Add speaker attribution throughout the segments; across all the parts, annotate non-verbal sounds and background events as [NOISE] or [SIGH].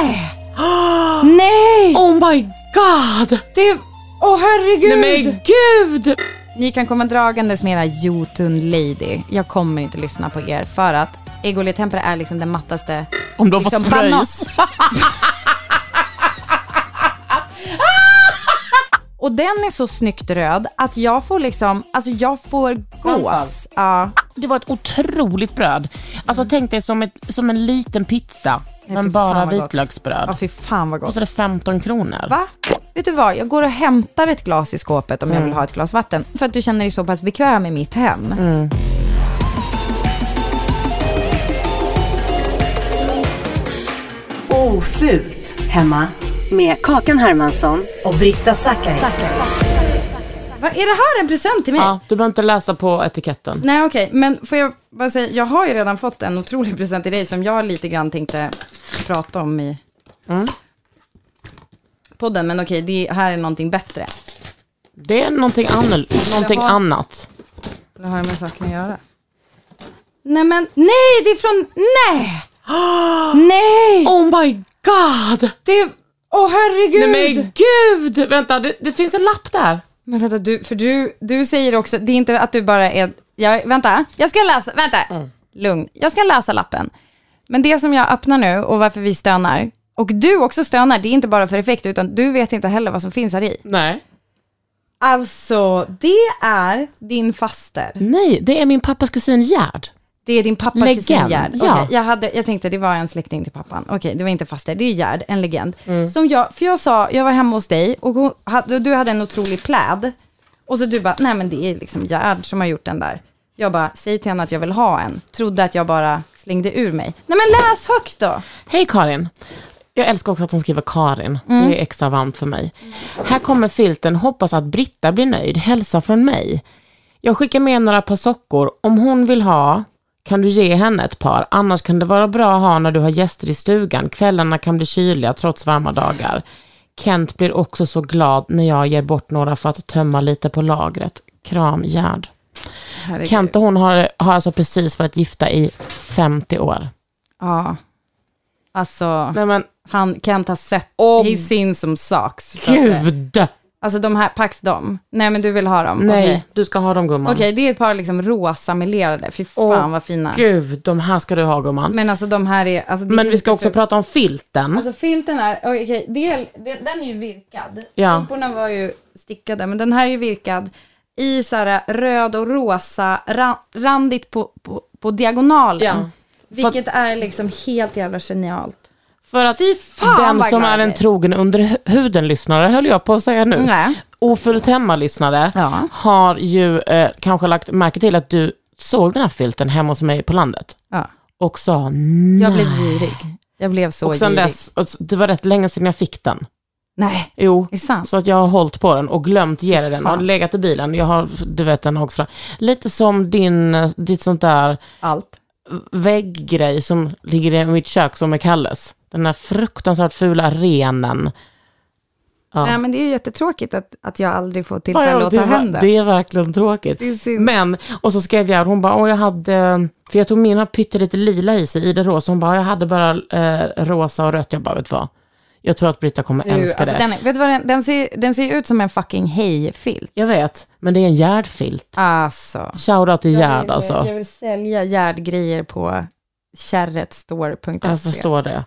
Speaker 1: Nej! Nej!
Speaker 2: Oh my god!
Speaker 1: Det... Åh oh, herregud!
Speaker 2: Nej men gud!
Speaker 1: Ni kan komma dragandes med era Jotun Lady. Jag kommer inte lyssna på er för att Egoli Tempera är liksom den mattaste...
Speaker 2: Om du har
Speaker 1: liksom,
Speaker 2: fått fröjs. [LAUGHS]
Speaker 1: Och den är så snyggt röd att jag får liksom, alltså jag får gås. Ja.
Speaker 2: Det var ett otroligt bröd. Alltså tänk dig som, ett, som en liten pizza. Men bara vitlöksbröd.
Speaker 1: Ja, fy fan vad gott.
Speaker 2: Kostade 15 kronor.
Speaker 1: Va? Vet du vad, jag går och hämtar ett glas i skåpet om jag vill ha ett glas vatten. För att du känner dig så pass bekväm i mitt hem.
Speaker 3: Ofult hemma med Kakan Hermansson och Britta Zackari.
Speaker 1: Va, är det här en present till mig?
Speaker 2: Ja, du behöver inte läsa på etiketten.
Speaker 1: Nej okej, men får jag bara säga, jag har ju redan fått en otrolig present till dig som jag lite grann tänkte prata om i podden. Men okej, det här är någonting bättre.
Speaker 2: Det är någonting, annor, någonting
Speaker 1: Jaha.
Speaker 2: annat.
Speaker 1: Det har ju med saken att göra. Nej men, nej det är från, nej! [GASPS] nej!
Speaker 2: Oh my god!
Speaker 1: Det är, åh herregud!
Speaker 2: Nej men gud! Vänta, det, det finns en lapp där.
Speaker 1: Men vänta, du, för du, du säger också, det är inte att du bara är, jag, vänta, jag ska läsa, vänta, lugn, jag ska läsa lappen. Men det som jag öppnar nu och varför vi stönar, och du också stönar, det är inte bara för effekt, utan du vet inte heller vad som finns här i.
Speaker 2: Nej.
Speaker 1: Alltså, det är din faster.
Speaker 2: Nej, det är min pappas kusin Gerd.
Speaker 1: Det är din pappas
Speaker 2: Legend,
Speaker 1: kusin Gerd.
Speaker 2: ja.
Speaker 1: Okej, jag, hade, jag tänkte det var en släkting till pappan. Okej, det var inte faster, det är Gerd, en legend.
Speaker 2: Mm.
Speaker 1: Som jag, för jag sa, jag var hemma hos dig och hon, du hade en otrolig pläd. Och så du bara, nej men det är liksom Gerd som har gjort den där. Jag bara, säg till henne att jag vill ha en. Trodde att jag bara slängde ur mig. Nej men läs högt då.
Speaker 2: Hej Karin. Jag älskar också att hon skriver Karin.
Speaker 1: Mm.
Speaker 2: Det är extra varmt för mig. Här kommer filten. Hoppas att Britta blir nöjd. Hälsa från mig. Jag skickar med några par sockor. Om hon vill ha kan du ge henne ett par. Annars kan det vara bra att ha när du har gäster i stugan. Kvällarna kan bli kyliga trots varma dagar. Kent blir också så glad när jag ger bort några för att tömma lite på lagret. Kram Gerd.
Speaker 1: Herregud.
Speaker 2: Kent och hon har, har alltså precis varit gifta i 50 år.
Speaker 1: Ja. Alltså,
Speaker 2: Nej men
Speaker 1: han, Kent har sett,
Speaker 2: Åh,
Speaker 1: he's seen some socks.
Speaker 2: gud!
Speaker 1: Alltså de här, pax dem. Nej men du vill ha dem?
Speaker 2: Nej,
Speaker 1: Okej.
Speaker 2: du ska ha dem gumman.
Speaker 1: Okej, det är ett par liksom rosa melerade. Fy fan
Speaker 2: Åh,
Speaker 1: vad fina.
Speaker 2: Gud, de här ska du ha gumman. Men,
Speaker 1: Men alltså de här är... Alltså, det är
Speaker 2: vi ska också
Speaker 1: för-
Speaker 2: prata om filten.
Speaker 1: Alltså filten är, okej, det, den är ju virkad.
Speaker 2: Ja.
Speaker 1: Strumporna var ju stickade, men den här är ju virkad i så här röd och rosa, ra, randigt på, på, på diagonalen.
Speaker 2: Ja.
Speaker 1: Vilket är liksom helt jävla genialt.
Speaker 2: För att
Speaker 1: Fy fan,
Speaker 2: den som är en trogen under hu- huden-lyssnare, höll jag på att säga nu.
Speaker 1: Nej.
Speaker 2: Ofullt hemma-lyssnare
Speaker 1: Ja.
Speaker 2: har ju eh, kanske lagt märke till att du såg den här filten hemma hos mig på landet
Speaker 1: Ja.
Speaker 2: och sa nej.
Speaker 1: Jag blev girig. Jag blev så
Speaker 2: och sen
Speaker 1: girig.
Speaker 2: dess, och det var rätt länge sedan jag fick den.
Speaker 1: Nej,
Speaker 2: Jo,
Speaker 1: är sant?
Speaker 2: så att jag har hållit på den och glömt ge dig den.
Speaker 1: Fan.
Speaker 2: Har legat i bilen. Jag har, du vet den också. Lite som din, ditt sånt där
Speaker 1: Allt.
Speaker 2: vägggrej som ligger i mitt kök som är Kalles. Den här fruktansvärt fula renen. Ja.
Speaker 1: Nej, men det är ju jättetråkigt att, att jag aldrig får tillfälle
Speaker 2: ja,
Speaker 1: att ta hem det.
Speaker 2: det är verkligen tråkigt. Men, och så skrev jag, hon bara, åh jag hade, för jag tog mina pyttelite lila i sig, i det rosa. Hon bara, jag hade bara eh, rosa och rött. Jag bara, vet vad? Jag tror att Britta kommer älska
Speaker 1: alltså,
Speaker 2: det.
Speaker 1: den, vet du vad den, den, ser, den ser ut som en fucking hejfilt.
Speaker 2: Jag vet, men det är en gärdfilt.
Speaker 1: Alltså.
Speaker 2: Shoutout till Gerd alltså.
Speaker 1: jag vill sälja gärdgrejer på kärretstore.se.
Speaker 2: Jag förstår det.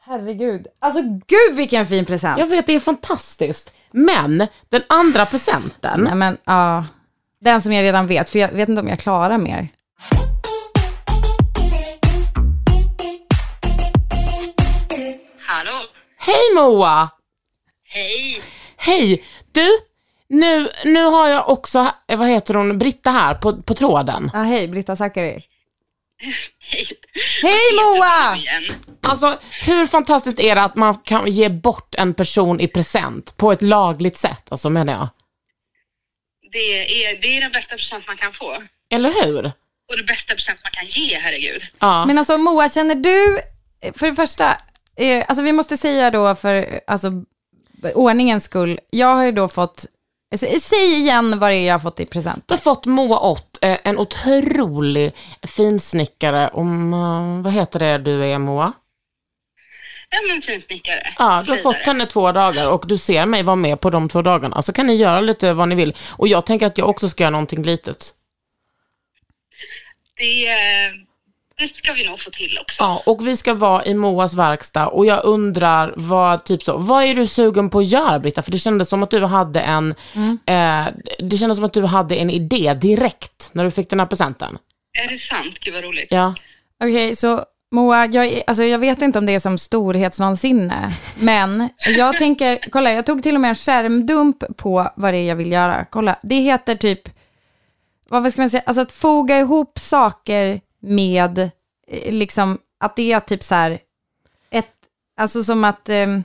Speaker 1: Herregud. Alltså gud vilken fin present.
Speaker 2: Jag vet, det är fantastiskt. Men, den andra presenten,
Speaker 1: Nej men ja, den som jag redan vet, för jag vet inte om jag klarar mer.
Speaker 2: Hej Moa!
Speaker 4: Hej!
Speaker 2: Hej! Du, nu, nu har jag också, eh, vad heter hon, Britta här på, på tråden.
Speaker 1: Ja, hej Britta Zackari.
Speaker 4: Hej!
Speaker 1: Hej Moa!
Speaker 2: Alltså, hur fantastiskt är det att man kan ge bort en person i present på ett lagligt sätt, alltså menar jag.
Speaker 4: Det är, det är den bästa present man kan få.
Speaker 2: Eller hur?
Speaker 4: Och det bästa present man kan ge, herregud.
Speaker 2: Ja.
Speaker 1: Men alltså Moa, känner du, för det första, eh, alltså vi måste säga då för alltså, ordningens skull, jag har ju då fått, sä- säg igen vad det är jag har fått i present.
Speaker 2: Du har fått Moa Ott, eh, en otrolig finsnickare om, eh, vad heter det du är Moa?
Speaker 4: Ja, men finsnickare.
Speaker 2: Ja, du har fått henne två dagar och du ser mig vara med på de två dagarna. Så kan ni göra lite vad ni vill. Och jag tänker att jag också ska göra någonting litet.
Speaker 4: Det, det ska vi nog få till också.
Speaker 2: Ja, och vi ska vara i Moas verkstad och jag undrar vad, typ så, vad är du sugen på att göra Britta? För det kändes som att du hade en, eh, det kändes som att du hade en idé direkt när du fick den här presenten.
Speaker 4: Är det sant? Gud vad roligt.
Speaker 2: Ja.
Speaker 1: Okej, så Moa, jag, alltså jag vet inte om det är som storhetsvansinne, [LAUGHS] men jag tänker, kolla, jag tog till och med en skärmdump på vad det är jag vill göra. Kolla, det heter typ, vad vad ska man säga, alltså att foga ihop saker med, eh, liksom, att det är typ så här, ett, alltså som att ehm,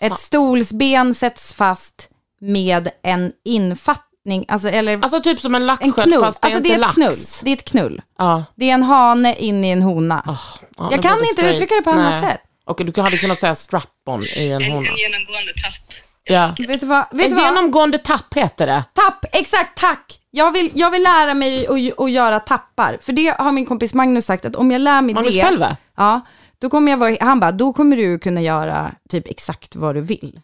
Speaker 1: ett stolsben sätts fast med en infattning, alltså, eller
Speaker 2: Alltså typ som en
Speaker 1: knull.
Speaker 2: fast det är
Speaker 1: Alltså det
Speaker 2: inte
Speaker 1: är ett
Speaker 2: lax.
Speaker 1: knull. Det är ett knull.
Speaker 2: Ja.
Speaker 1: Det är en hane in i en hona.
Speaker 2: Ja,
Speaker 1: Jag
Speaker 2: det
Speaker 1: kan inte
Speaker 2: straight.
Speaker 1: uttrycka det på annat
Speaker 2: Nej.
Speaker 1: sätt.
Speaker 2: Och du hade kunnat säga strap-on i en
Speaker 4: En,
Speaker 2: hona.
Speaker 4: en genomgående tapp.
Speaker 2: Ja.
Speaker 1: Vet du vad? Vet
Speaker 2: En
Speaker 1: vad?
Speaker 2: genomgående tapp heter det.
Speaker 1: Tapp, exakt, tack. Jag vill, jag vill lära mig att, att göra tappar. För det har min kompis Magnus sagt, att om jag lär mig
Speaker 2: Magnus
Speaker 1: det,
Speaker 2: Pelve?
Speaker 1: ja, då kommer jag vara, han bara, då kommer du kunna göra typ exakt vad du vill.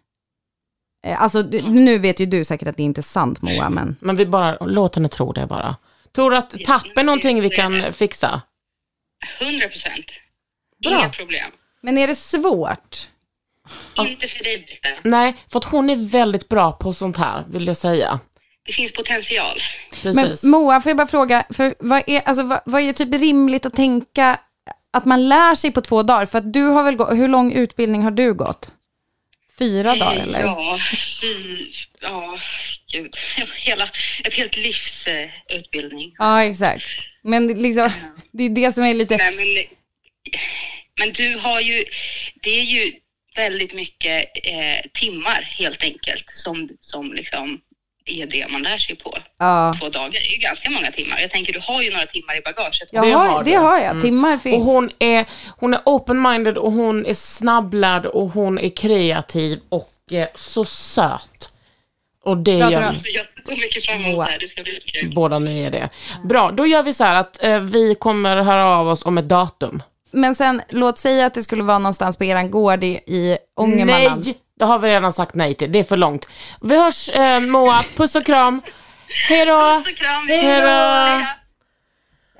Speaker 1: Eh, Alltså, du- nu vet ju du säkert att det inte är sant Moa, men
Speaker 2: Men vi bara, låt henne tro det bara. Tror du att tapp är någonting vi kan fixa?
Speaker 4: 100 procent. Inga problem.
Speaker 1: Men är det svårt?
Speaker 4: Inte för dig, Britta.
Speaker 2: Nej, för att hon är väldigt bra på sånt här, vill jag säga.
Speaker 4: Det finns potential.
Speaker 2: Precis.
Speaker 1: Men Moa, får jag bara fråga, för vad är, alltså, vad, vad är typ rimligt att tänka att man lär sig på två dagar? För att du har väl gått, hur lång utbildning har du gått? Fyra dagar eller?
Speaker 4: Ja, fy, ja, gud. [LAUGHS] Hela, ett helt livs eh, utbildning.
Speaker 1: Ja, exakt. Men det liksom, det är det som är lite...
Speaker 4: Nej, men, men du har ju, det är ju väldigt mycket eh, timmar helt enkelt som, som liksom är det man lär sig på
Speaker 1: Ja.
Speaker 4: två dagar. Det är ju ganska många timmar. Jag tänker du har ju några timmar i bagaget.
Speaker 1: Jag
Speaker 2: Det
Speaker 1: har, det har jag.
Speaker 2: Mm.
Speaker 1: Timmar finns.
Speaker 2: Och hon är, hon är open-minded och hon är snabblärd och hon är kreativ och eh, så söt. Och det
Speaker 1: Pratar
Speaker 2: gör
Speaker 1: du om-
Speaker 4: Så jag ser så mycket fram emot det här. Det ska bli kul.
Speaker 2: båda ni är det. Bra, då gör vi så här att eh, vi kommer höra av oss om ett datum.
Speaker 1: Men sen, låt säga att det skulle vara någonstans på eran gård i, i Ångermanland.
Speaker 2: Nej, det har vi redan sagt nej till. Det är för långt. Vi hörs eh, Moa, puss och kram. Hej då!
Speaker 4: Så kram.
Speaker 2: Hej då!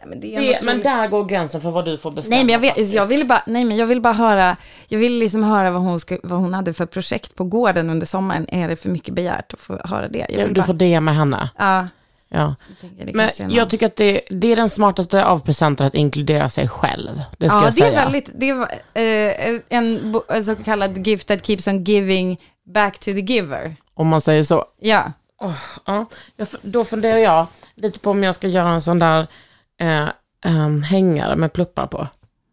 Speaker 1: Men, det är
Speaker 2: Det,
Speaker 1: något
Speaker 2: men
Speaker 1: roligt.
Speaker 2: där går gränsen för vad du får bestämma.
Speaker 1: Nej, men jag, vet, jag ville bara, nej, men jag ville bara höra, jag ville liksom höra vad hon, ska, vad hon hade för projekt på gården under sommaren. Är det för mycket begärt att få höra det? Vill
Speaker 2: Du
Speaker 1: bara,
Speaker 2: får det med henne.
Speaker 1: ja,
Speaker 2: Ja.
Speaker 1: jag
Speaker 2: Men jag
Speaker 1: någon-
Speaker 2: tycker att det, det är den smartaste av presenter att inkludera sig själv. Det ska
Speaker 1: ja,
Speaker 2: jag
Speaker 1: det
Speaker 2: säga.
Speaker 1: är väldigt, det är eh, en, en så kallad gift that keeps on giving back to the giver.
Speaker 2: Om man säger så.
Speaker 1: Ja,
Speaker 2: Ja, jag, då funderar jag lite på om jag ska göra en sån där eh, em, hängare med pluppar på.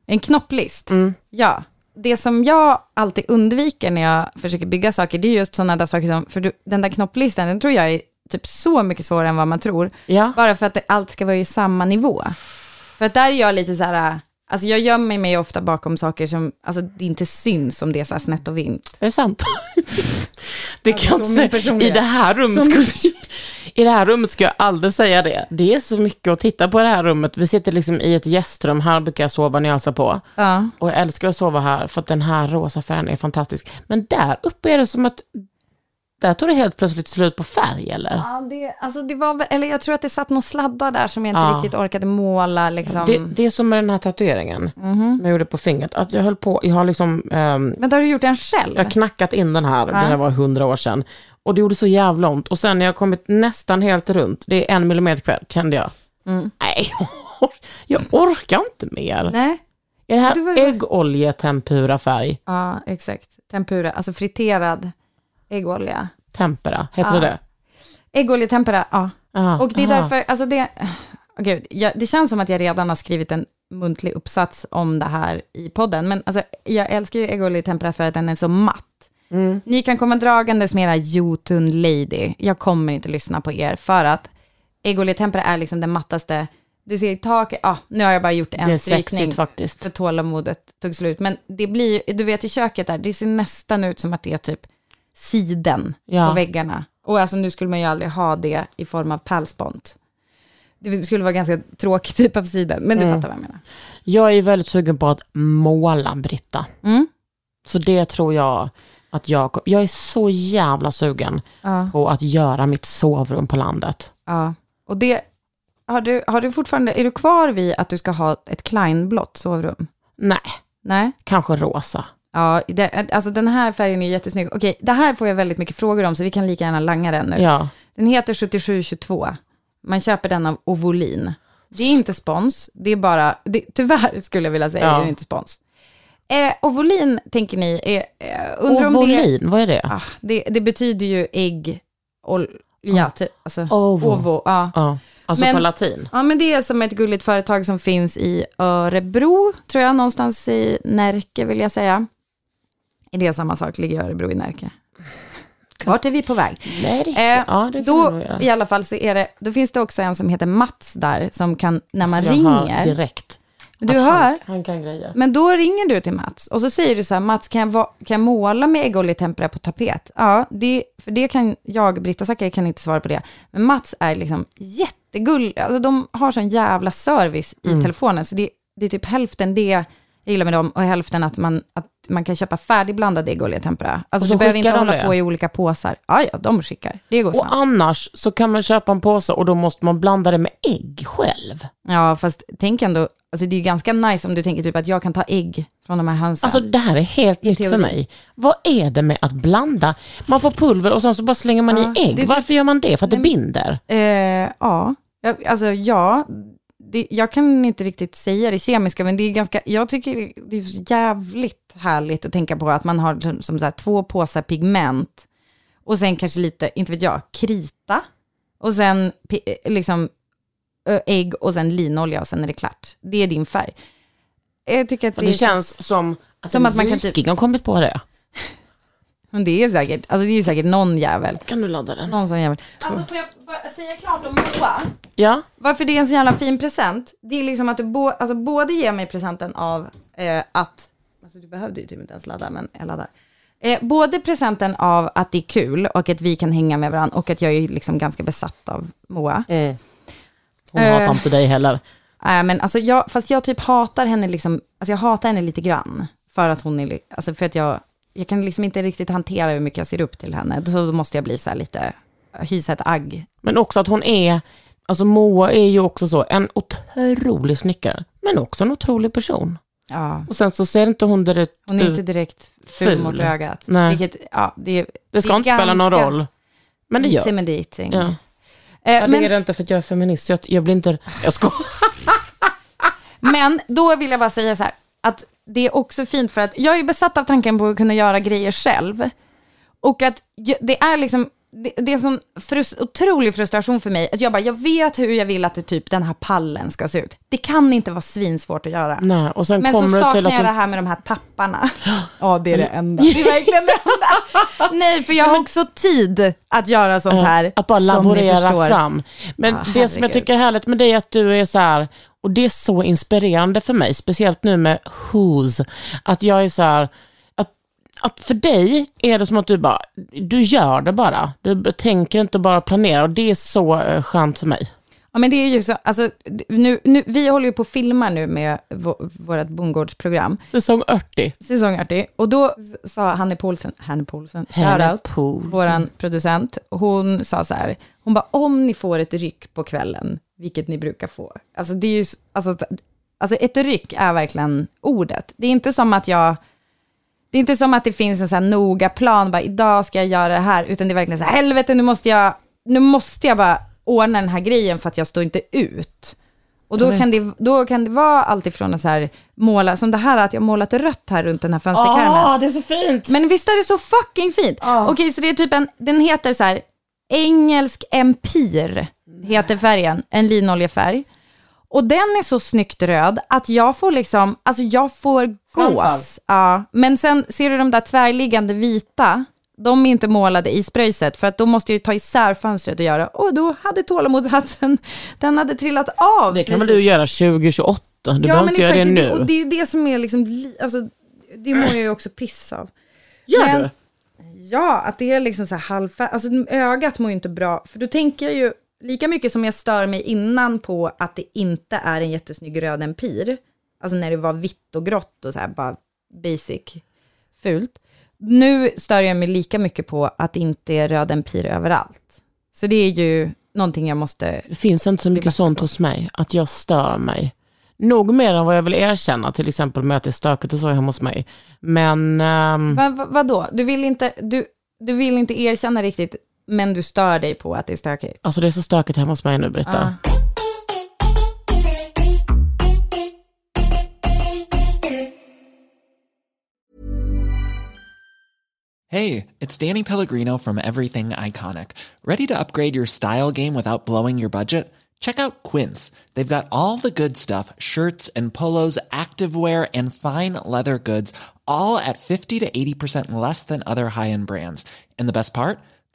Speaker 1: en knopplist.
Speaker 2: Mm.
Speaker 1: Ja, det som jag alltid undviker när jag försöker bygga saker, det är just sådana där saker som, för du, den där knopplistan, den tror jag är typ så mycket svårare än vad man tror.
Speaker 2: Ja.
Speaker 1: Bara för att det, allt ska vara i samma nivå. För att där är jag lite så här, alltså jag gömmer mig ofta bakom saker som, alltså det inte syns om det är så här snett och vint.
Speaker 2: Är det sant? [LAUGHS] det kan jag
Speaker 1: så
Speaker 2: inte
Speaker 1: min
Speaker 2: säga. I det här rummet
Speaker 1: Som-
Speaker 2: skulle I det här rummet ska jag aldrig säga det. Det är så mycket att titta på det här rummet. Vi sitter liksom i ett gästrum, här brukar jag sova när jag hälsar på.
Speaker 1: Ja.
Speaker 2: Och jag älskar att sova här för att den här rosa färgen är fantastisk. Men där uppe är det som att, där tog det helt plötsligt slut på färg eller?
Speaker 1: Ja, det, alltså det var eller jag tror att det satt någon sladdar där som jag inte
Speaker 2: Ja.
Speaker 1: riktigt orkade måla liksom.
Speaker 2: Det, det är som med den här tatueringen som jag gjorde på fingret. Att jag höll på, jag har liksom, ehm,
Speaker 1: Men har du gjort den själv?
Speaker 2: jag har knackat in den här, det här var hundra år sedan. Och det gjorde så jävla ont. Och sen när jag kommit nästan helt runt, det är en millimeter kvar, kände jag. Nej, [LAUGHS] jag orkar inte mer.
Speaker 1: Nej,
Speaker 2: Är det här
Speaker 1: var-
Speaker 2: äggoljetempura färg?
Speaker 1: ja exakt. Tempura, alltså friterad äggolja.
Speaker 2: Tempera, heter
Speaker 1: Ja.
Speaker 2: det det?
Speaker 1: Äggoljetempera, ja.
Speaker 2: Aha,
Speaker 1: Och det är
Speaker 2: aha.
Speaker 1: därför, alltså det, oh, gud, jag, det känns som att jag redan har skrivit en muntlig uppsats om det här i podden, men alltså, jag älskar ju äggoljetempera för att den är så matt.
Speaker 2: Mm.
Speaker 1: Ni kan komma dragandes med era Jotun Lady, jag kommer inte lyssna på er, för att äggoljetempera är liksom den mattaste, du ser i taket, ja, nu har jag bara gjort en strykning
Speaker 2: faktiskt.
Speaker 1: för tålamodet tog slut, men det blir, du vet i köket där, det ser nästan ut som att det är typ siden
Speaker 2: Ja.
Speaker 1: på väggarna. Och alltså nu skulle man ju aldrig ha det i form av pärlspont. Det skulle vara ganska tråkig typ av siden, men du
Speaker 2: Mm.
Speaker 1: fattar vad jag menar.
Speaker 2: Jag är väldigt sugen på att måla Britta.
Speaker 1: Mm.
Speaker 2: Så det tror jag att jag, jag är så jävla sugen
Speaker 1: Ja,
Speaker 2: på att göra mitt sovrum på landet.
Speaker 1: ja. Och det, har du, har du fortfarande, är du kvar vid att du ska ha ett kleinblått sovrum?
Speaker 2: Nej,
Speaker 1: Nej?
Speaker 2: kanske rosa.
Speaker 1: Ja, det, alltså den här färgen är jättesnygg. Okej, det här får jag väldigt mycket frågor om, så vi kan lika gärna langa den nu.
Speaker 2: Ja.
Speaker 1: Den heter 7722. Man köper den av Ovolin. Det är inte spons, det är bara, det, tyvärr skulle jag vilja säga,
Speaker 2: Ja.
Speaker 1: är det inte spons. Eh, Ovolin, tänker ni, är, eh, undrar om det,
Speaker 2: Ovolin, vad är det?
Speaker 1: ah, det, det betyder ju ägg, olja, typ, alltså,
Speaker 2: Ovo.
Speaker 1: ovo, ja.
Speaker 2: Ja, alltså
Speaker 1: Men-
Speaker 2: på latin.
Speaker 1: Ja, men det är som ett gulligt företag som finns i Örebro, tror jag, någonstans i Närke vill jag säga. Är det samma sak, ligger Örebro i Närke? Vart är vi på väg?
Speaker 2: Nej, riktigt.
Speaker 1: Eh,
Speaker 2: ja, det
Speaker 1: då,
Speaker 2: göra.
Speaker 1: i alla fall, så är det, då finns det också en som heter Mats där, som kan, när man
Speaker 2: Jag
Speaker 1: ringer,
Speaker 2: direkt.
Speaker 1: du hör,
Speaker 2: Han, han kan grejer.
Speaker 1: men då ringer du till Mats och så säger du så här, Mats, kan jag, va, kan jag måla med äggoljetempera på tapet? Ja, det, för det kan jag, Britta Zackari, kan inte svara på det. Men Mats är liksom jättegullig, alltså de har sån jävla service i
Speaker 2: Mm.
Speaker 1: telefonen, så det, det är typ hälften det jag gillar med dem och hälften att man, att man kan köpa färdigblandad. Alltså
Speaker 2: Och så
Speaker 1: du behöver inte
Speaker 2: de
Speaker 1: hålla
Speaker 2: det?
Speaker 1: på i olika påsar. Ja, ja, de skickar. Det går
Speaker 2: Och
Speaker 1: snabbt.
Speaker 2: annars så kan man köpa en påse och då måste man blanda det med ägg själv.
Speaker 1: Ja, fast tänk ändå, alltså det är ju ganska nice om du tänker typ att jag kan ta ägg från de här hönsen.
Speaker 2: Alltså det här är helt nytt för mig. Vad är det med att blanda? Man får pulver och sen så bara slänger man
Speaker 1: Ja,
Speaker 2: i ägg.
Speaker 1: det typ-
Speaker 2: Varför gör man det? För att det
Speaker 1: Nej,
Speaker 2: binder?
Speaker 1: Eh, ja, alltså ja, det, jag kan inte riktigt säga det kemiska, men det är ganska, jag tycker det är jävligt härligt att tänka på att man har som, som så här, två påsar pigment och sen kanske lite, inte vet jag, krita och sen liksom ägg och sen linolja och sen är det klart. Det är din färg. Jag tycker att det,
Speaker 2: det
Speaker 1: är
Speaker 2: känns som att
Speaker 1: som att man kan typ-
Speaker 2: har kommit på det.
Speaker 1: Men det är säkert, alltså det är ju säkert någon jävel.
Speaker 2: Kan du ladda den?
Speaker 1: Någon sån jävel. Alltså får jag bara säga klart om Moa?
Speaker 2: Ja.
Speaker 1: Varför det är en så jävla fin present, det är liksom att du bo, alltså både ger mig presenten av eh, att, alltså du behövde ju typ inte ens ladda, men jag laddar. Eh, både presenten av att det är kul och att vi kan hänga med varandra och att jag är liksom ganska besatt av Moa.
Speaker 2: Hon
Speaker 1: Eh.
Speaker 2: hatar inte dig heller.
Speaker 1: Nej, men alltså jag, fast jag typ hatar henne liksom, alltså jag hatar henne lite grann. För att hon är, alltså för att jag, jag kan liksom inte riktigt hantera hur mycket jag ser upp till henne. Så då måste jag bli så här lite, hysa ett agg.
Speaker 2: Men också att hon är, alltså Moa är ju också så, en otrolig snickare, men också en otrolig person.
Speaker 1: Ja,
Speaker 2: Och sen så ser inte hon direkt
Speaker 1: hon är
Speaker 2: ut.
Speaker 1: inte direkt ful,
Speaker 2: ful.
Speaker 1: mot ögat.
Speaker 2: Nej.
Speaker 1: Vilket, ja, det,
Speaker 2: Det ska
Speaker 1: det
Speaker 2: inte spela någon roll. Men det gör
Speaker 1: Intimidating.
Speaker 2: ja.
Speaker 1: Eh,
Speaker 2: ja, det
Speaker 1: men,
Speaker 2: det inte för att jag är feminist, jag, jag blir inte... Jag skojar. [LAUGHS]
Speaker 1: men då vill jag bara säga så här, att det är också fint för att jag är besatt av tanken på att kunna göra grejer själv. Och att det är liksom, det, det är en sån frus, otrolig frustration för mig. Att jag bara, jag vet hur jag vill att det, typ, den här pallen ska se ut. Det kan inte vara svinsvårt att göra.
Speaker 2: Nej, och sen
Speaker 1: Men så
Speaker 2: kommer du
Speaker 1: saknar
Speaker 2: till att
Speaker 1: jag
Speaker 2: du-
Speaker 1: det här med de här tapparna. [GASPS] Ja, det är det enda. Det är verkligen det enda. Nej, för jag har också tid att göra sånt här.
Speaker 2: Att bara laborera fram. Men
Speaker 1: Ja,
Speaker 2: det som jag tycker är härligt med dig är att du är så här, och det är så inspirerande för mig, speciellt nu med Who's, att jag är så här, att, för dig är det som att du bara, du gör det bara. Du tänker inte bara planera och det är så eh, skönt för mig.
Speaker 1: Ja, men det är ju så, alltså, nu, nu, vi håller ju på att filma nu med vå- vårt bondgårdsprogram,
Speaker 2: Säsong 80.
Speaker 1: säsong 80, och då sa Hanne Paulsen, Hanne Paulsen, shoutout, vår producent, hon sa så här, hon bara, om ni får ett ryck på kvällen, vilket ni brukar få, alltså det är ju, alltså, alltså ett ryck är verkligen ordet. Det är inte som att jag, det är inte som att det finns en så här noga plan, bara idag ska jag göra det här, utan det är verkligen så här, helvete nu måste jag, nu måste jag bara ordna den här grejen för att jag står inte ut. Och då kan, det, då kan det vara alltifrån att så här måla, som det här att jag målat rött här runt den här fönsterkarmen.
Speaker 2: Ah, det är så fint!
Speaker 1: Men visst är det så fucking fint?
Speaker 2: Ja.
Speaker 1: Okej, så det är typ en, den heter så här, engelsk empir, heter färgen, en linoljefärg. Och den är så snyggt röd att jag får liksom, alltså jag får gås. Ja, men sen ser du de där tvärliggande vita, de är inte målade i spröjset för att då måste jag ju ta isär fönstret och göra. Och då hade tålamodshatten, [LAUGHS] den hade trillat av.
Speaker 2: Det kan väl du göra 2028? Du behöver inte göra det nu.
Speaker 1: Det, och det är ju det som är liksom, li- alltså, det mår jag ju också piss av.
Speaker 2: Gör
Speaker 1: Men-
Speaker 2: du?
Speaker 1: Ja, att det är liksom så här halvfärdigt. Alltså ögat mår ju inte bra. För då tänker jag ju, lika mycket som jag stör mig innan på att det inte är en jättesnygg röd empir. Alltså när det var vitt och grått och så här bara basic, fult. Nu stör jag mig lika mycket på att det inte är röd empir överallt. Så det är ju någonting jag måste...
Speaker 2: Det finns inte så mycket sånt
Speaker 1: på.
Speaker 2: hos mig, att jag stör mig. Nog mer än vad jag vill erkänna, till exempel med att det är stökigt och så hemma hos mig. Men ehm,
Speaker 1: Va, va, vadå? Du vill, inte, du, du vill inte erkänna riktigt, men du stör dig på att det är stökigt?
Speaker 2: alltså det är så stökigt hemma hos mig nu, Britta.
Speaker 1: Ja.
Speaker 5: Hey, it's Danny Pellegrino from Everything Iconic. Ready to upgrade your style game without blowing your budget? Check out Quince. They've got all the good stuff shirts and polos, activewear, and fine leather goods, all at 50 to 80% less than other high end brands. And the best part?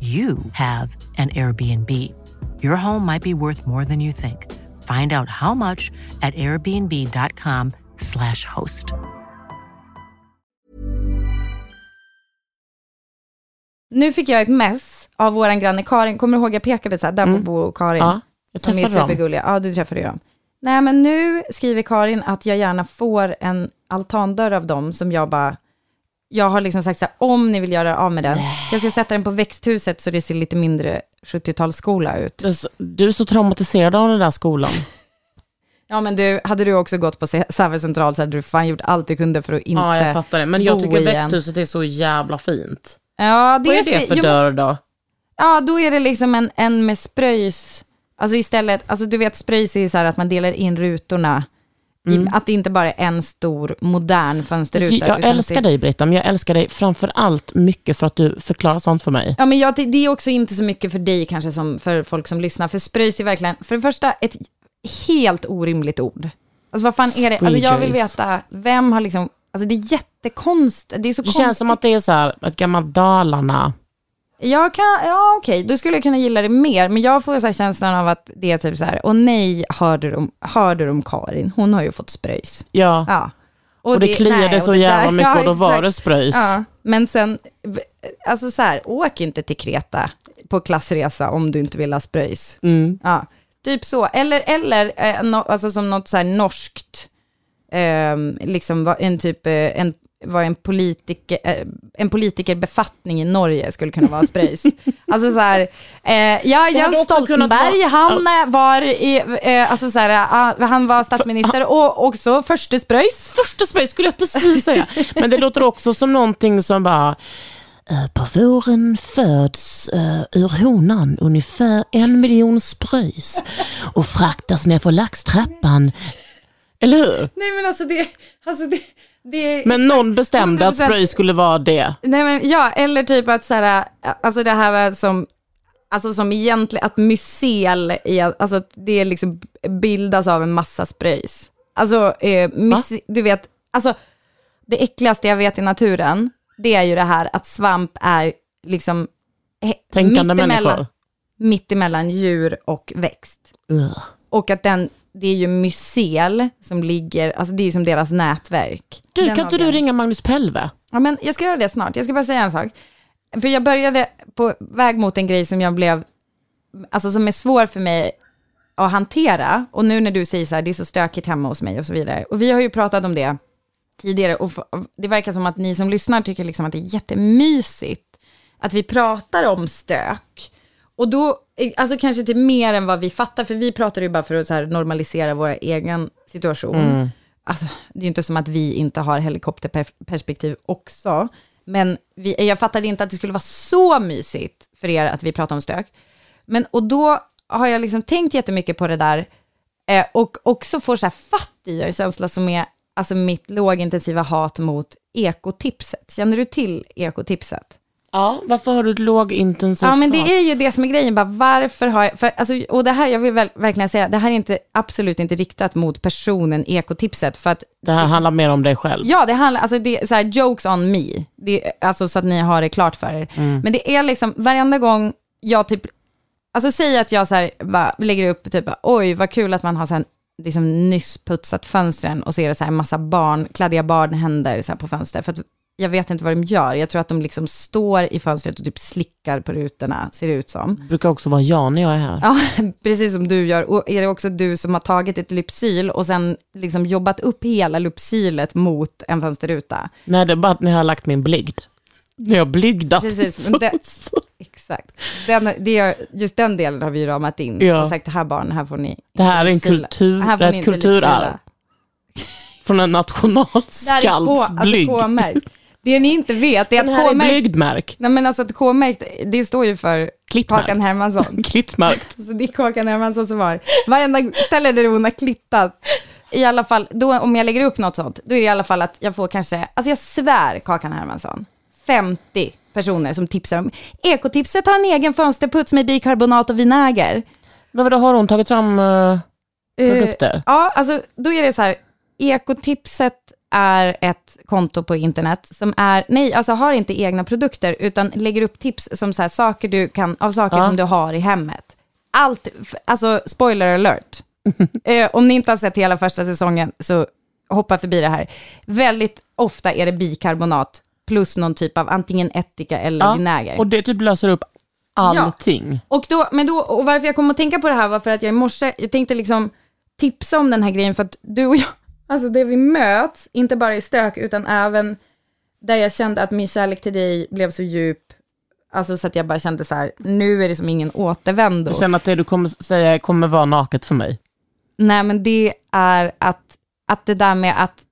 Speaker 6: you have an Airbnb. Your home might be worth more than you think. Find out how much at airbnb.com/slash host.
Speaker 1: Nu fick jag ett mess av våran granne Karin. Kommer du ihåg jag pekade så här, där på
Speaker 2: Mm.
Speaker 1: Bo och Karin?
Speaker 2: Ja, jag
Speaker 1: som är
Speaker 2: träffade dem.
Speaker 1: supergulliga. Ja, du träffade ju dem. Nej, men nu skriver Karin att jag gärna får en altandörr av dem som jag bara... Jag har liksom sagt så här, om ni vill göra av med den, jag ska sätta den på växthuset så det ser lite mindre 70-talsskola ut.
Speaker 2: Du är så traumatiserad av den där skolan. [LAUGHS]
Speaker 1: Ja, men du, hade du också gått på Säve central så hade du fan gjort allt du kunde för att inte
Speaker 2: ja, jag fattar det. Men jag tycker växthuset är så jävla fint.
Speaker 1: Ja, det
Speaker 2: Vad är det för dörr då?
Speaker 1: Ja, då är det liksom en, en med spröjs. Alltså istället, alltså du vet spröjs är så här att man delar in rutorna I, att det inte bara är en stor modern fönsterruta.
Speaker 2: Jag, älskar
Speaker 1: det,
Speaker 2: dig Britta, men jag älskar dig framför allt mycket för att du förklarar sånt för mig.
Speaker 1: Ja, men jag, det, det är också inte så mycket för dig kanske som för folk som lyssnar. För spröjs är verkligen, för det första, ett helt orimligt ord. Alltså vad fan är det? Alltså jag vill veta, vem har liksom, alltså det är jättekonst, det är så
Speaker 2: Det
Speaker 1: konstigt.
Speaker 2: känns som att det är så här, ett gammalt Dalarna.
Speaker 1: Jag kan, ja okej, då skulle jag kunna gilla det mer, men jag får så känslan av att det är typ så här, och nej, hörde du om, hörde du om Karin? Hon har ju fått spröjs.
Speaker 2: Ja,
Speaker 1: Ja.
Speaker 2: och, det, kliade
Speaker 1: nej,
Speaker 2: så
Speaker 1: och det
Speaker 2: jävla
Speaker 1: där-
Speaker 2: mycket [LAUGHS]
Speaker 1: ja,
Speaker 2: och då var
Speaker 1: exakt.
Speaker 2: det spröjs.
Speaker 1: Ja, men sen, alltså så här, åk inte till Kreta på klassresa om du inte vill ha spröjs.
Speaker 2: Mm.
Speaker 1: Ja, typ så. Eller, eller eh, no, alltså som något så här norskt, ehm, liksom var en typ, eh, en, var en, politiker, eh, en politikerbefattning i Norge skulle kunna vara spröjs. [LAUGHS] alltså så här, eh, ja, Jens Stoltenberg,
Speaker 2: vara-
Speaker 1: han eh, var i, eh, alltså så här, ah, han var statsminister och också förste spröjs.
Speaker 2: Första spröjs skulle jag precis säga. Men det låter också som någonting som bara "Eh, på våren föds uh, ur honan ungefär en miljon spröjs och fraktas ner för laxtrappan. Eller hur?
Speaker 1: Nej men alltså det, alltså det, det
Speaker 2: Men någon bestämde att
Speaker 1: 100%.
Speaker 2: spröjs skulle vara det.
Speaker 1: Nej men ja, eller typ att så här, alltså det här som, alltså som egentligen, att mycel, alltså att det liksom bildas av en massa spröjs. Alltså, eh, myce, du vet, alltså det äckligaste jag vet i naturen, det är ju det här att svamp är liksom
Speaker 2: Tänkande
Speaker 1: mittemellan-
Speaker 2: människor.
Speaker 1: mittemellan djur och växt.
Speaker 2: Ugh.
Speaker 1: Och att den, det är ju mycel som ligger, alltså det är ju som deras nätverk.
Speaker 2: Du,
Speaker 1: Den
Speaker 2: kan inte du ringa Magnus Pelve?
Speaker 1: Ja, men jag ska göra det snart. Jag ska bara säga en sak. För jag började på väg mot en grej som jag blev, alltså som är svår för mig att hantera. Och nu när du säger så här, det är så stökigt hemma hos mig och så vidare. Och vi har ju pratat om det tidigare och det verkar som att ni som lyssnar tycker liksom att det är jättemysigt att vi pratar om stök. Och då, alltså kanske typ mer än vad vi fattar, för vi pratar ju bara för att normalisera vår egen situation. Alltså, det är ju inte som att vi inte har helikopterperspektiv också, men vi, jag fattade inte att det skulle vara så mysigt för er att vi pratar om stök. Men, och då har jag liksom tänkt jättemycket på det där, eh, och också får så här fatt i en känsla som är alltså mitt lågintensiva hat mot ekotipset. Känner du till ekotipset?
Speaker 2: Ja, varför har du ett lågintensivt
Speaker 1: Ja, men det är ju det som är grejen. Bara, varför har jag... För, alltså, och det här, jag vill väl, verkligen säga, det här är inte, absolut inte riktat mot personen ekotipset. För att,
Speaker 2: Det här handlar mer om dig själv.
Speaker 1: ja, det handlar, alltså det är så här, jokes on me. Det, alltså så att ni har det klart för er. Men det är liksom, varenda gång jag typ, alltså säg att jag så här, bara lägger upp, typ, oj vad kul att man har så här, liksom nyss putsat fönstren och ser det så här massa barn, kladdiga barnhänder så här på fönster. För att jag vet inte vad de gör. Jag tror att de liksom står i fönstret och typ slickar på rutorna, ser det ut som.
Speaker 2: Det brukar också vara jag när jag är här.
Speaker 1: Ja, [LAUGHS] precis som du gör. Och är det också du som har tagit ett lypsyl och sen liksom jobbat upp hela lypsylet mot en fönsterruta?
Speaker 2: Nej, det är bara att ni har lagt min blygd. Ni har blygdat
Speaker 1: Precis, men det-. Exakt. Den, det är, just den delen har vi ramat in
Speaker 2: Ja.
Speaker 1: och sagt, det här barn, här får ni
Speaker 2: Det här är en kultur,
Speaker 1: Här får ni
Speaker 2: ett kulturarv. Från en [LAUGHS]
Speaker 1: K, alltså. Det ni inte vet, är att K-märkt, nej men alltså att K-märkt, det står ju för
Speaker 2: Klittmärkt.
Speaker 1: Kakan Hermansson. [LAUGHS]
Speaker 2: Klittmärkt.
Speaker 1: Så det är Kakan Hermansson som har varenda ställe där hon har klittat. I alla fall, då, om jag lägger upp något sånt, då är det i alla fall att jag får kanske, alltså jag svär Kakan Hermansson, 50 personer som tipsar om, ekotipset har en egen fönsterputs med bikarbonat och vinäger.
Speaker 2: Men vadå, har hon tagit fram eh, produkter?
Speaker 1: Eh, ja, alltså då är det så här, ekotipset är ett konto på internet som är, nej, alltså har inte egna produkter, utan lägger upp tips som så här, saker du kan, av saker
Speaker 2: Ja.
Speaker 1: som du har i hemmet. Allt, alltså spoiler alert. [LAUGHS] eh, om ni inte har sett hela första säsongen så hoppa förbi det här. Väldigt ofta är det bikarbonat plus någon typ av antingen ättika eller
Speaker 2: Ja,
Speaker 1: vinäger.
Speaker 2: och det typ löser upp allting.
Speaker 1: Och, då, men då, och varför jag kom att tänka på det här var för att jag i morse, jag tänkte liksom tipsa om den här grejen för att du och jag, alltså det vi möts, inte bara i stök utan även där jag kände att min kärlek till dig blev så djup, alltså så att jag bara kände så här, nu är det som ingen återvändo.
Speaker 2: Jag känner att det du kommer säga kommer vara naket för mig.
Speaker 1: Nej men det är att, att det där med att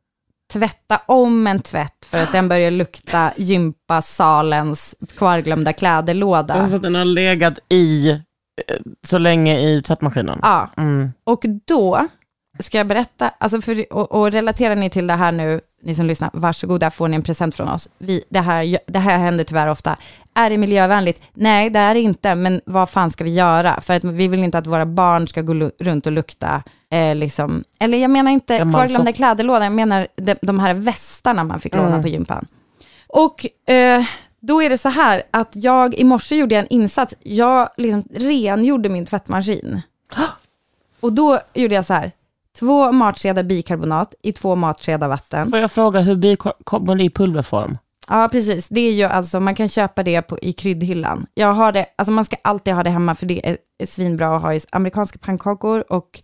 Speaker 1: tvätta om en tvätt för att den börjar lukta gympasalens kvarglömda kläderlåda.
Speaker 2: För att den har legat i eh, så länge i tvättmaskinen.
Speaker 1: Ja,
Speaker 2: Mm.
Speaker 1: och då ska jag berätta, alltså för, och, och relaterar ni till det här nu, ni som lyssnar, varsågoda, får ni en present från oss. Vi, det, här, det här händer tyvärr ofta. Är det miljövänligt? Nej, det är det inte, men vad fan ska vi göra? För att vi vill inte att våra barn ska gå runt och lukta, eh, liksom, eller jag menar inte kvarglömda
Speaker 2: sock.
Speaker 1: kläderlådor, jag menar de, de här västarna man fick låna
Speaker 2: Mm.
Speaker 1: på gympan. Och eh, då är det så här att jag i morse gjorde en insats, jag liksom rengjorde min tvättmaskin. [GASPS] Och då gjorde jag så här, två matskedar bikarbonat i två matskedar vatten.
Speaker 2: Får jag fråga hur det i pulverform?
Speaker 1: Ja, precis. Det är ju alltså, man kan köpa det på, i kryddhyllan. Jag har det, alltså man ska alltid ha det hemma för det är, är svinbra att ha i amerikanska pannkakor och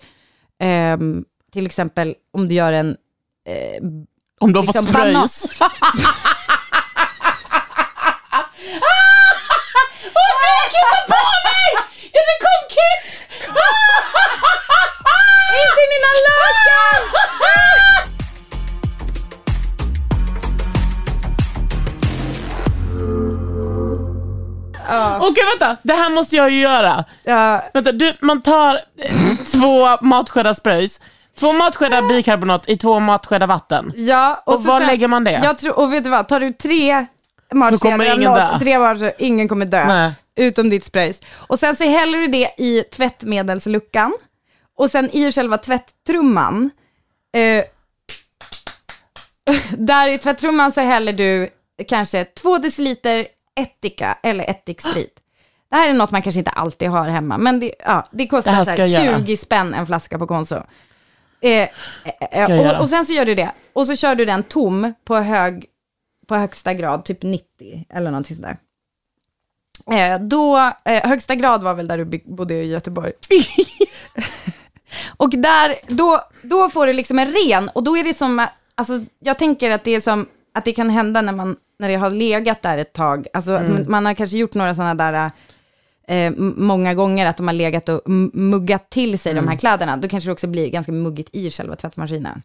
Speaker 1: ehm, till exempel om du gör en eh,
Speaker 2: Om du har fått
Speaker 1: Liksom
Speaker 2: spröjs. [LAUGHS]
Speaker 1: Åh nej, kissa på mig! Ja, det kom kiss! Inte [LAUGHS]
Speaker 2: vänta. Det här måste jag ju göra.
Speaker 1: Ja,
Speaker 2: Vänta, du, man tar eh, två matskedar spröjs, två matskedar bikarbonat i två matskedar vatten.
Speaker 1: ja,
Speaker 2: Och
Speaker 1: så
Speaker 2: var
Speaker 1: sen-
Speaker 2: lägger man det?
Speaker 1: Jag tror, och vet du vad, tar du tre
Speaker 2: ingen
Speaker 1: något, tre matcher, ingen kommer dö.
Speaker 2: Nej.
Speaker 1: Utom ditt spröjs. Och sen så häller du det i tvättmedelsluckan. Och sen i själva tvätttrumman, eh, [LAUGHS] där i tvätttrumman så häller du kanske två deciliter ättika eller ättiksprit. Det här är något man kanske inte alltid har hemma, men det, ja, det
Speaker 2: Det
Speaker 1: kostar
Speaker 2: här
Speaker 1: så här
Speaker 2: göra.
Speaker 1: 20 spänn en flaska på Konso. Eh, eh,
Speaker 2: göra.
Speaker 1: och, och sen så gör du det. Och så kör du den tom på, hög, på högsta grad, typ 90 eller någonting sådär. Eh, då, eh, högsta grad var väl där du bodde i Göteborg. [LAUGHS] och där, då, då får du liksom en ren, och då är det som, alltså jag tänker att det är som, att det kan hända när man, när det har legat där ett tag, alltså att man, man har kanske gjort några sådana där, eh, många gånger att de har legat och muggat till sig de här kläderna, då kanske det också blir ganska muggigt i själva tvättmaskinen.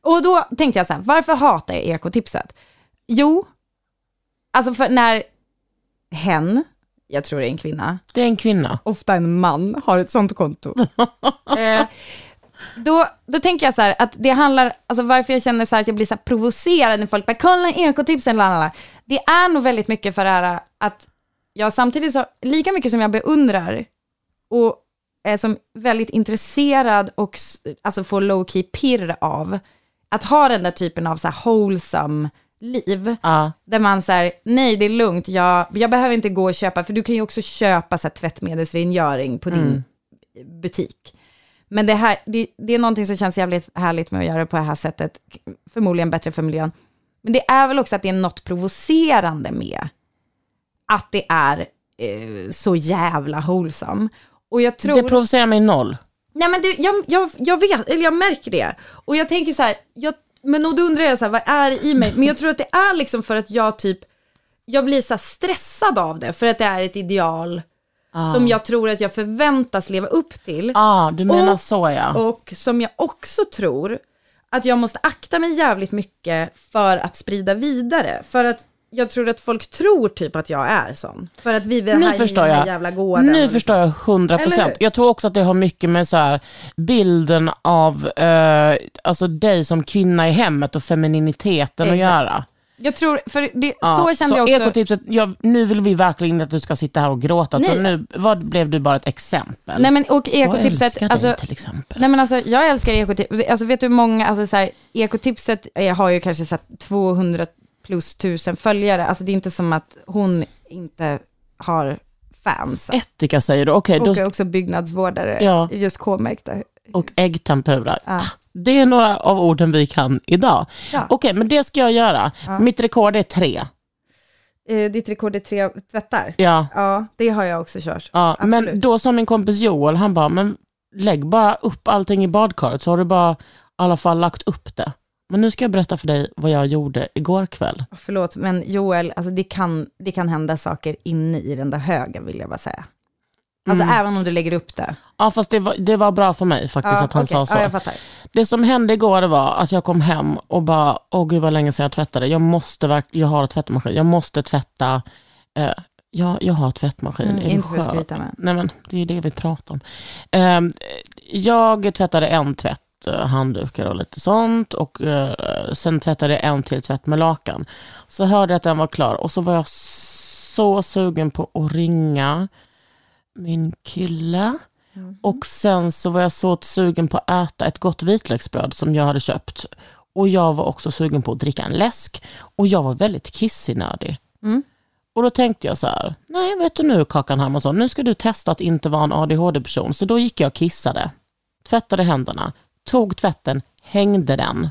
Speaker 1: Och då tänkte jag så här, varför hatar jag ekotipset? Jo, alltså för när hen, jag tror det är en kvinna,
Speaker 2: Det är en kvinna.
Speaker 1: ofta en man, har ett sånt konto. [LAUGHS] eh, då, då tänker jag så här, att det handlar, alltså varför jag känner så här att jag blir så här provocerad när folk bara, kolla ekotipsen, lalala. Det är nog väldigt mycket för det här att jag samtidigt så, lika mycket som jag beundrar och är som väldigt intresserad och alltså får low key pirr av att ha den där typen av så här wholesome liv.
Speaker 2: Ja.
Speaker 1: Där man säger, nej det är lugnt, jag, jag behöver inte gå och köpa, för du kan ju också köpa så här, tvättmedelsrengöring på din butik. Men det här, det, det är någonting som känns jävligt härligt med att göra det på det här sättet, förmodligen bättre för miljön. Men det är väl också att det är något provocerande med att det är eh, så jävla wholesome. Och jag tror...
Speaker 2: Det provocerar mig noll.
Speaker 1: Nej men det, jag, jag, jag vet, eller jag märker det. Och jag tänker så här, jag, men och då undrar jag så här, vad är det i mig? Men jag tror att det är liksom för att jag typ, jag blir så här stressad av det, för att det är ett ideal som jag tror att jag förväntas leva upp till.
Speaker 2: Ja, ah, du menar
Speaker 1: Och-
Speaker 2: så ja.
Speaker 1: Och som jag också tror att jag måste akta mig jävligt mycket för att sprida vidare. För att jag tror att folk tror typ att jag är sån. För att vi vill
Speaker 2: Nu förstår jag.
Speaker 1: jävla gården.
Speaker 2: Nu förstår jag 100
Speaker 1: Eller hur?
Speaker 2: procent. Jag tror också att det har mycket med så här, bilden av eh, alltså dig som kvinna i hemmet och femininiteten att
Speaker 1: Exakt.
Speaker 2: göra.
Speaker 1: Jag tror, för det,
Speaker 2: Ja,
Speaker 1: så kände jag också.
Speaker 2: Ekotipset, jag, nu vill vi verkligen att du ska sitta här och gråta.
Speaker 1: Nej.
Speaker 2: Så Nu vad blev du bara ett exempel.
Speaker 1: Nej men och
Speaker 2: jag
Speaker 1: ekotipset,
Speaker 2: älskar
Speaker 1: alltså,
Speaker 2: dig till exempel.
Speaker 1: nej men alltså jag älskar ekotipset, alltså vet du hur många, alltså så här, ekotipset eh, har ju kanske så här 200 plus tusen följare, alltså det är inte som att hon inte har fans.
Speaker 2: Ättika säger du, okej,
Speaker 1: och
Speaker 2: då
Speaker 1: också byggnadsvårdare,
Speaker 2: Ja.
Speaker 1: just K-märkta.
Speaker 2: och äggtempura.
Speaker 1: Ja.
Speaker 2: Det är några av orden vi kan idag.
Speaker 1: Ja.
Speaker 2: Okej, men det ska jag göra. Mitt rekord är tre.
Speaker 1: Eh, ditt rekord är tre tvättar?
Speaker 2: Ja.
Speaker 1: Ja, det har jag också kört.
Speaker 2: Ja,
Speaker 1: Absolut.
Speaker 2: men då sa min kompis Joel, han bara, men lägg bara upp allting i badkaret så har du bara i alla fall lagt upp det. Men nu ska jag berätta för dig vad jag gjorde igår kväll.
Speaker 1: Förlåt, men Joel, alltså det kan, det kan hända saker inne i den där högen vill jag bara säga. Alltså
Speaker 2: Mm.
Speaker 1: även om du lägger upp det.
Speaker 2: Ja, fast det var, det var bra för mig faktiskt att han
Speaker 1: okej.
Speaker 2: sa så.
Speaker 1: Ja, jag fattar.
Speaker 2: Det som hände igår var att jag kom hem och bara, åh gud vad länge sedan jag tvättade. Jag måste verk- jag har tvättmaskin. Jag måste tvätta. Eh, ja, jag har tvättmaskin.
Speaker 1: Mm, inte för att skryta med.
Speaker 2: Nej men det är ju det vi pratar om. Eh, jag tvättade en tvätt handdukar och lite sånt. Och eh, sen tvättade jag en till tvätt med lakan. Så hörde jag att den var klar och så var jag så sugen på att ringa min kille. Och sen så var jag så sugen på att äta ett gott vitlöksbröd som jag hade köpt. Och jag var också sugen på att dricka en läsk. Och jag var väldigt kissinödig. Och då tänkte jag så här, nej vet du nu Kakan Hermansson, nu ska du testa att inte vara en ADHD-person. Så då gick jag och kissade, tvättade händerna, tog tvätten, hängde den.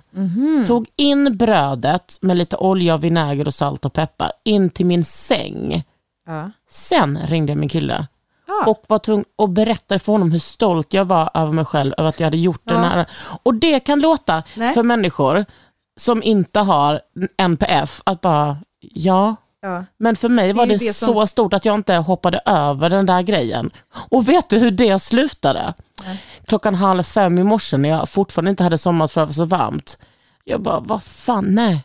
Speaker 2: Tog in brödet med lite olja, vinäger och salt och peppar in till min säng.
Speaker 1: Ja.
Speaker 2: Sen ringde jag min kille och var tvungen att berätta för honom hur stolt jag var över mig själv, över att jag hade gjort den här. Och det kan låta
Speaker 1: Nej.
Speaker 2: för människor som inte har NPF att bara, ja,
Speaker 1: Ja.
Speaker 2: men för mig var
Speaker 1: Det
Speaker 2: det,
Speaker 1: som-
Speaker 2: så stort att jag inte hoppade över den där grejen. Och vet du hur det slutade? Klockan halv fem i morse när jag fortfarande inte hade somnat för att det var så varmt. Jag bara, vad fan, nej.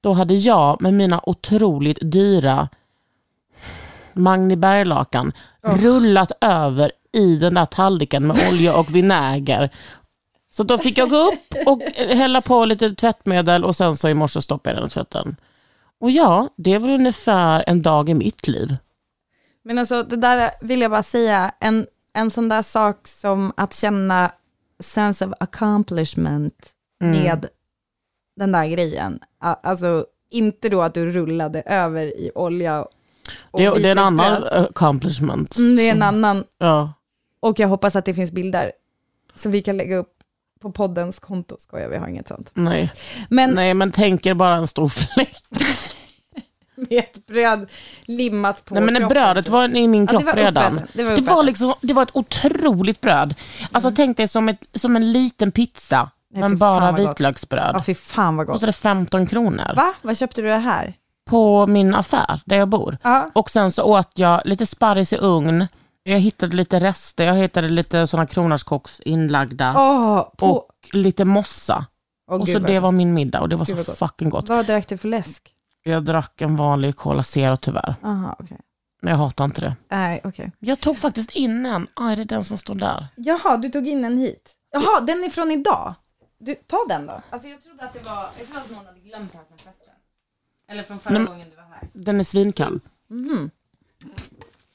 Speaker 2: Då hade jag med mina otroligt dyra Magni Berglakan rullat över i den där tallriken med olja och vinäger. Så då fick jag gå upp och hälla på lite tvättmedel och sen så i morse stoppade jag den tvätten. Och ja, det var ungefär en dag i mitt liv.
Speaker 1: Men alltså det där vill jag bara säga, en, en sån där sak som att känna sense of accomplishment med den där grejen. Alltså inte då att du rullade över i olja
Speaker 2: Det, det är en annan accomplishment.
Speaker 1: Mm, det är en annan,
Speaker 2: Ja.
Speaker 1: och jag hoppas att det finns bilder så vi kan lägga upp på poddens konto, skojar vi har inget sånt.
Speaker 2: Nej.
Speaker 1: Men
Speaker 2: Nej, men tänker bara en stor fläck. [LAUGHS]
Speaker 1: med ett bröd limmat på
Speaker 2: Nej, men
Speaker 1: kroppen.
Speaker 2: brödet var i min
Speaker 1: Ja,
Speaker 2: kropp
Speaker 1: det var
Speaker 2: redan.
Speaker 1: Det var
Speaker 2: det, var liksom, det var ett otroligt bröd. Alltså tänk dig som, ett, som en liten pizza,
Speaker 1: Nej,
Speaker 2: men bara vitlöksbröd.
Speaker 1: Ja, fy fan vad gott.
Speaker 2: Kostade 15 kronor
Speaker 1: Va? Vad köpte du det här?
Speaker 2: på min affär där jag bor.
Speaker 1: Ja.
Speaker 2: Och sen så åt jag lite sparris i ugn. Jag hittade lite rester, jag hittade lite sådana kronärtskocks inlagda
Speaker 1: Åh, på...
Speaker 2: och lite mossa.
Speaker 1: Åh,
Speaker 2: och så det var min middag och det var
Speaker 1: Gud
Speaker 2: så
Speaker 1: gott.
Speaker 2: fucking gott.
Speaker 1: Vad drack du för läsk?
Speaker 2: Jag drack en vanlig Cola Zero tyvärr,
Speaker 1: Aha, okej.
Speaker 2: men jag hatar inte det.
Speaker 1: Nej, okej.
Speaker 2: Jag tog faktiskt in en, det är den som står där.
Speaker 1: Jaha, du tog in en hit. Jaha, den är från idag. Du, ta den då. Alltså jag trodde att det var, jag trodde att någon hade glömt den sen festen. Eller från förra
Speaker 2: Nej,
Speaker 1: gången du var här.
Speaker 2: Den är svinkall.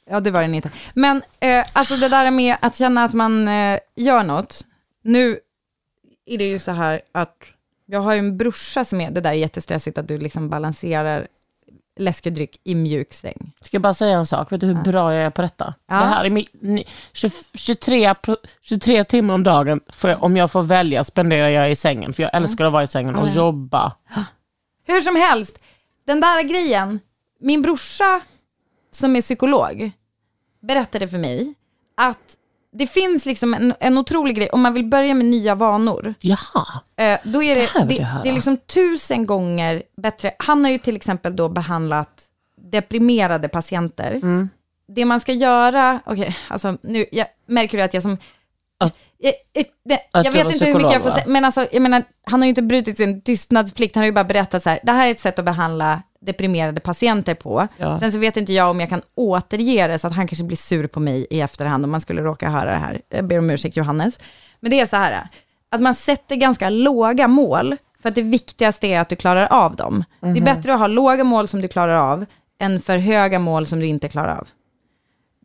Speaker 1: Ja, det var den inte. Men eh, alltså det där med att känna att man eh, gör något. Nu är det ju så här att jag har ju en brorsa som är, det där är jättestressigt att du liksom balanserar läskedryck i mjuk säng.
Speaker 2: Ska jag bara säga en sak, vet du hur bra jag är på detta?
Speaker 1: Ja.
Speaker 2: Det här är min, ni- 20, 23, pro- 23 timmar om dagen, jag, om jag får välja, spenderar jag i sängen. För jag älskar att vara i sängen och
Speaker 1: Ja.
Speaker 2: jobba.
Speaker 1: Hur som helst, den där grejen, min brorsa som är psykolog berättade för mig att det finns liksom en, en otrolig grej, om man vill börja med nya vanor,
Speaker 2: Jaha.
Speaker 1: eh, då är det,
Speaker 2: Det
Speaker 1: det,
Speaker 2: jag
Speaker 1: det är liksom tusen gånger bättre. Han har ju till exempel då behandlat deprimerade patienter.
Speaker 2: Mm.
Speaker 1: Det man ska göra, okej, alltså nu, jag märker du att jag som,
Speaker 2: Att-
Speaker 1: jag, jag, det-
Speaker 2: Att
Speaker 1: jag
Speaker 2: du
Speaker 1: vet inte hur mycket jag får säga, men alltså, jag menar, han har ju inte brutit sin tystnadsplikt, han har ju bara berättat så här, det här är ett sätt att behandla deprimerade patienter på.
Speaker 2: Ja.
Speaker 1: Sen så vet inte jag om jag kan återge det så att han kanske blir sur på mig i efterhand om man skulle råka höra det här. Jag ber om ursäkt Johannes. Men det är så här, att man sätter ganska låga mål, för att det viktigaste är att du klarar av dem. Det är bättre att ha låga mål som du klarar av, än för höga mål som du inte klarar av.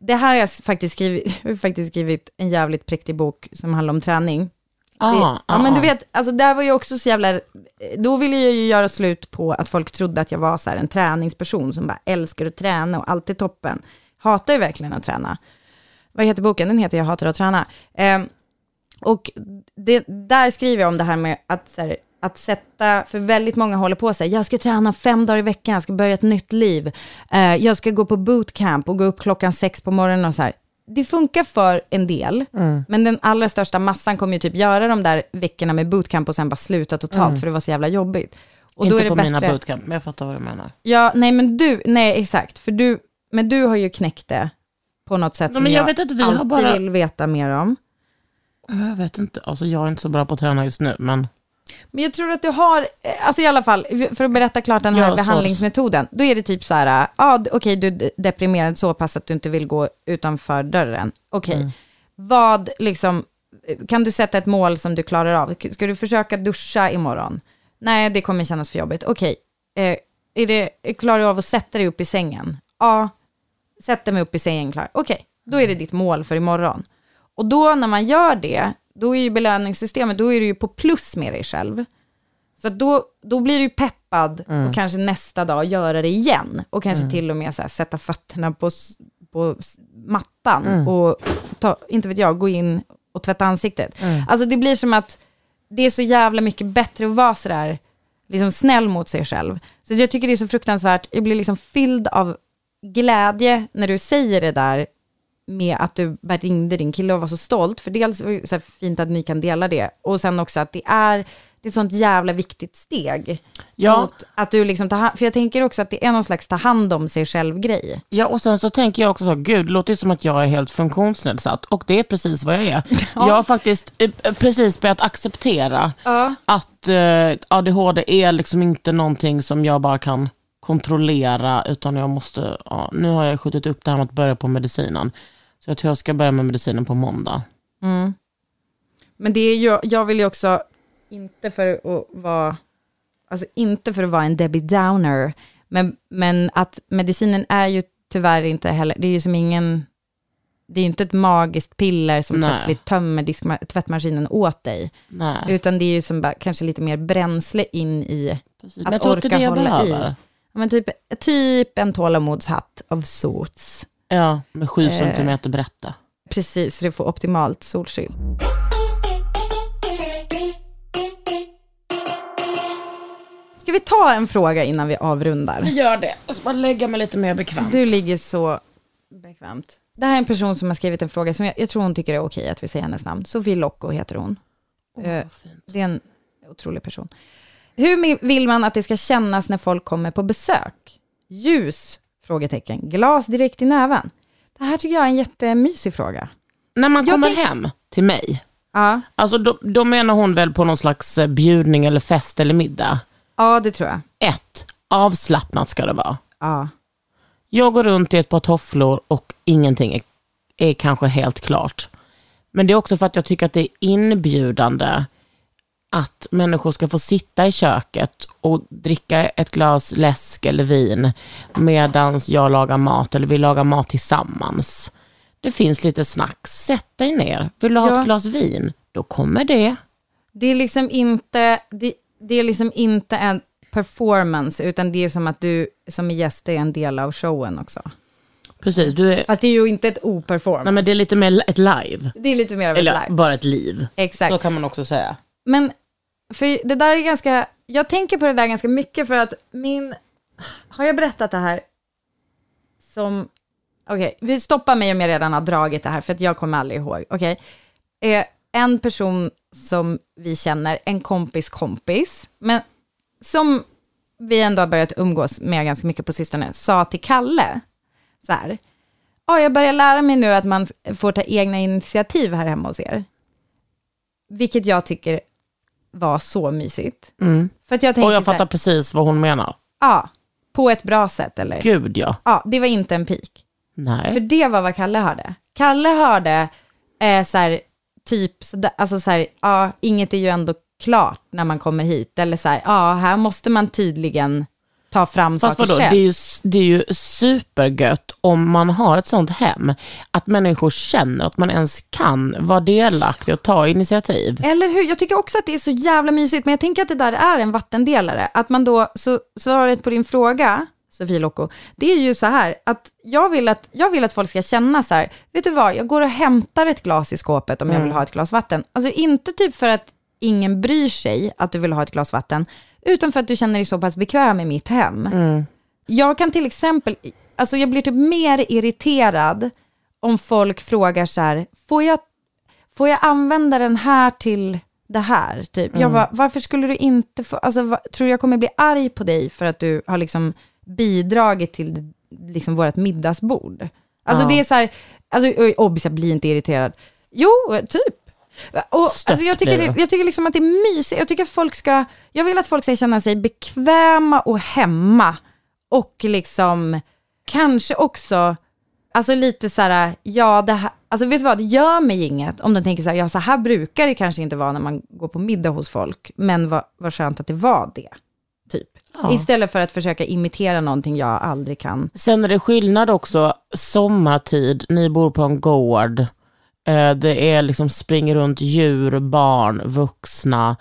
Speaker 1: Det här har jag faktiskt skrivit, jag [LAUGHS] har faktiskt skrivit en jävligt präktig bok som handlar om träning.
Speaker 2: Ah,
Speaker 1: Det,
Speaker 2: ah,
Speaker 1: ja men du
Speaker 2: ah.
Speaker 1: vet, alltså där var ju också så jävla, då ville jag ju göra slut på att folk trodde att jag var så här en träningsperson som bara älskar att träna och allt är toppen. Hatar ju verkligen att träna. Vad heter boken? Den heter Jag hatar att träna. Ehm, och det, där skriver jag om det här med att, så här, att sätta, för väldigt många håller på sig, jag ska träna fem dagar i veckan, jag ska börja ett nytt liv, Eh, jag ska gå på bootcamp och gå upp klockan sex på morgonen och så här. Det funkar för en del, men den allra största massan kommer ju typ göra de där veckorna med bootcamp och sen bara sluta totalt, för det var så jävla jobbigt. Och
Speaker 2: inte
Speaker 1: då är det
Speaker 2: på
Speaker 1: bättre.
Speaker 2: mina bootcamp, men jag fattar vad du menar.
Speaker 1: Ja, nej men du, nej exakt, för du, men du har ju knäckt det på något sätt
Speaker 2: Nej,
Speaker 1: som
Speaker 2: men jag
Speaker 1: jag,
Speaker 2: vet inte, vi har
Speaker 1: alltid
Speaker 2: bara-
Speaker 1: vill veta mer om.
Speaker 2: Jag vet inte, alltså jag är inte så bra på att träna just nu, men
Speaker 1: Men jag tror att du har, eh, alltså i alla fall, för att berätta klart den här
Speaker 2: Ja,
Speaker 1: behandlingsmetoden, då är det typ så här, ja ah, okej du är deprimerad så pass att du inte vill gå utanför dörren. Okej,
Speaker 2: Mm.
Speaker 1: vad liksom, kan du sätta ett mål som du klarar av? Ska du försöka duscha imorgon? Nej, det kommer kännas för jobbigt. Okej, eh, är det, klarar du av att sätta dig upp i sängen? Ja, sätter mig upp i sängen klar. Okej, då är det ditt mål för imorgon. Och då när man gör det, då är ju belöningssystemet, då är du ju på plus med dig själv. Så då, då blir du peppad och kanske nästa dag göra det igen. Och kanske till och med så här, sätta fötterna på, på mattan och ta, inte vet jag, gå in och tvätta ansiktet. Alltså det blir som att det är så jävla mycket bättre att vara sådär liksom snäll mot sig själv. Så jag tycker det är så fruktansvärt, jag blir liksom fylld av glädje när du säger det där med att du bara ringde din kille och var så stolt. För dels var det fint att ni kan dela det. Och sen också att det är, det är ett sånt jävla viktigt steg.
Speaker 2: Ja.
Speaker 1: Att du liksom tar för jag tänker också att det är någon slags ta hand om sig själv-grej.
Speaker 2: Ja, och sen så tänker jag också så, gud, det låter ju som att jag är helt funktionsnedsatt. Och det är precis vad jag är. [LAUGHS] Jag har faktiskt eh, precis börjat acceptera att eh, ADHD är liksom inte någonting som jag bara kan kontrollera, utan jag måste, ja, nu har jag skjutit upp det här med att börja på medicinen. Så jag tror jag ska börja med medicinen på måndag.
Speaker 1: Men det är ju, jag vill ju också, inte för att vara, alltså inte för att vara en Debbie Downer, men, men att medicinen är ju tyvärr inte heller, det är ju som ingen, det är ju inte ett magiskt piller som
Speaker 2: Nej.
Speaker 1: plötsligt tömmer diskma, tvättmaskinen åt dig,
Speaker 2: Nej,
Speaker 1: utan det är ju som bara, kanske lite mer bränsle in i
Speaker 2: precis.
Speaker 1: att orka hålla
Speaker 2: behöver.
Speaker 1: i. Ja, men typ, typ en tålamodshatt av sorts.
Speaker 2: Ja, med sju
Speaker 1: Eh.
Speaker 2: centimeter brätte.
Speaker 1: Precis, så du får optimalt solskydd. Ska vi ta en fråga innan vi avrundar?
Speaker 2: Gör det. Jag ska bara lägga mig lite mer bekvämt.
Speaker 1: Du ligger så bekvämt. Det här är en person som har skrivit en fråga som jag, jag tror hon tycker det är okej att vi säger hennes namn. Sofie Locko heter hon. Eh, det är en otrolig person. Hur vill man att det ska kännas när folk kommer på besök? Ljus? Frågetecken. Glas direkt i näven? Det här tycker jag är en jättemysig fråga.
Speaker 2: När man kommer
Speaker 1: tänker-
Speaker 2: hem till mig,
Speaker 1: Ja,
Speaker 2: alltså då, då menar hon väl på någon slags eh, bjudning eller fest eller middag.
Speaker 1: ja det tror jag.
Speaker 2: Ett, avslappnat ska det vara.
Speaker 1: Ja.
Speaker 2: Jag går runt i ett par tofflor och ingenting är, är kanske helt klart. Men det är också för att jag tycker att det är inbjudande att människor ska få sitta i köket och dricka ett glas läsk eller vin medan jag lagar mat eller vi lagar mat tillsammans. Det finns lite snack. Sätt dig ner. Vill du ha
Speaker 1: Ja.
Speaker 2: ett glas vin? Då kommer det.
Speaker 1: Det är liksom inte, det, det är liksom inte en performance, utan det är som att du som gäst är en del av showen också.
Speaker 2: Precis, du är,
Speaker 1: Fast det är ju inte ett operformance.
Speaker 2: nej men det är lite mer ett live.
Speaker 1: det är lite mer av ett
Speaker 2: Eller
Speaker 1: live.
Speaker 2: bara ett liv.
Speaker 1: Exakt.
Speaker 2: Så kan man också säga.
Speaker 1: Men för det där är ganska, jag tänker på det där ganska mycket för att min, har jag berättat det här som, okej, vi stoppar mig om jag redan har dragit det här för att jag kommer aldrig ihåg, okej. Eh, en person som vi känner, en kompis kompis, men som vi ändå har börjat umgås med ganska mycket på sistone, sa till Kalle, så här, ja, jag börjar lära mig nu att man får ta egna initiativ här hemma hos er. Vilket jag tycker var så mysigt. För att jag tänkte
Speaker 2: Och jag
Speaker 1: så här,
Speaker 2: fattar precis vad hon menar.
Speaker 1: ja, på ett bra sätt eller?
Speaker 2: Gud ja.
Speaker 1: Ja, det var inte en pik. För
Speaker 2: Nej.
Speaker 1: det var vad Kalle hörde. Kalle hörde eh, så här, typ, så alltså så här, ja, inget är ju ändå klart när man kommer hit. Eller så här, ja, här måste man tydligen ta fram
Speaker 2: Fast
Speaker 1: saker
Speaker 2: vadå,
Speaker 1: själv.
Speaker 2: det är, ju, det är ju supergött om man har ett sånt hem, att människor känner att man ens kan vara delaktig och ta initiativ.
Speaker 1: Eller hur? Jag tycker också att det är så jävla mysigt, men jag tänker att det där är en vattendelare. Att man då, så svaret på din fråga, Sofie Locko, det är ju så här, att jag vill att, jag vill att folk ska känna så här, vet du vad, jag går och hämtar ett glas i skåpet om jag vill ha ett glas vatten. Alltså inte typ för att ingen bryr sig att du vill ha ett glas vatten, utan för att du känner dig så pass bekväm i mitt hem. Jag kan till exempel, alltså jag blir typ mer irriterad om folk frågar så här, får jag, får jag använda den här till det här? Typ. Jag bara, varför skulle du inte få, alltså va, tror jag kommer bli arg på dig för att du har liksom bidragit till liksom vårt middagsbord? Alltså
Speaker 2: Ja.
Speaker 1: det är så här, alltså obs, jag blir inte irriterad. Jo, typ. Och,
Speaker 2: Stött
Speaker 1: alltså jag, tycker det, jag tycker liksom att det är mysigt. Jag tycker att folk ska, jag vill att folk ska känna sig bekväma och hemma. Och liksom kanske också, alltså lite så här, ja det här, alltså vet du vad, det gör mig inget om de tänker så här, ja så här brukar det kanske inte vara när man går på middag hos folk, men vad, vad skönt att det var det. Typ.
Speaker 2: Ja.
Speaker 1: Istället för att försöka imitera någonting jag aldrig kan.
Speaker 2: Sen är det skillnad också, sommartid, ni bor på en gård, det är liksom springer runt djur, barn, vuxna.